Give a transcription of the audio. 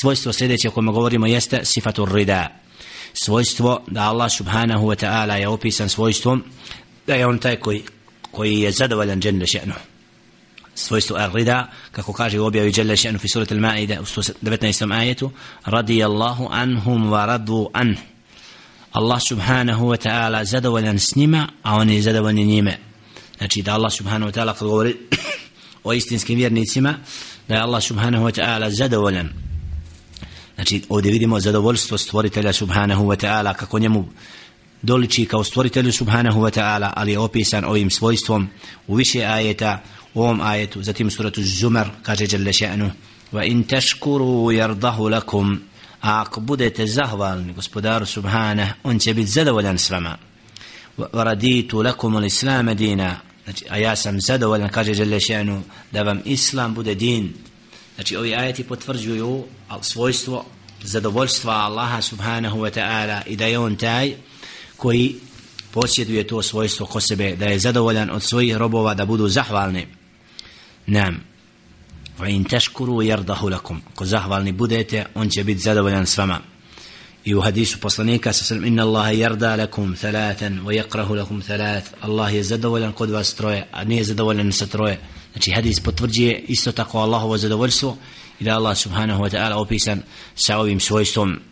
svojstvo sljedeće o kojem govorimo jeste sifatur rida. Svojstvo da Allah subhanahu wa ta'ala je opisan svojstvom da je on taj koji, koji je zadovoljan dželle še'nu. Svojstvo ar-rida kako kaže u objavi dželle še'nu fi surati al-ma'ida u 19. ajetu radijallahu anhum wa radu an. Allah subhanahu wa ta'ala zadovoljan s njima a oni je zadovoljni njime. Znači da Allah subhanahu wa ta'ala kad govori o istinskim vjernicima da je Allah subhanahu wa ta'ala zadovoljan znači ovdje vidimo zadovoljstvo stvoritelja subhanahu wa ta'ala kako njemu doliči kao stvoritelju subhanahu wa ta'ala ali je opisan ovim svojstvom u više ajeta u ovom ajetu zatim suratu Zumar kaže Jalla še'nu wa in tashkuru yardahu lakum a ako budete zahvalni gospodaru subhana on će biti zadovoljan s vama. Wa raditu lakum al-islam dina znači a ja sam zadovoljan kaže Jalla še'nu da vam islam bude din znači ovi ajeti potvrđuju svojstvo zadovoljstva Allaha subhanahu wa ta'ala i da je on taj koji posjeduje to svojstvo ko sebe da je zadovoljan od svojih robova da budu zahvalni. Nam Va in teškuru yardahu lakum. Ko zahvalni budete on će biti zadovoljan s vama i u hadisu poslanika sa sallam inna Allaha yarda lakum thalatan wa yakrahu lakum thalath. Allah je zadovoljan kod vas troje a nije zadovoljan sa troje. Znači hadis potvrđuje isto tako Allahovo zadovoljstvo i da Allah subhanahu wa ta'ala opisan sa ovim svojstvom.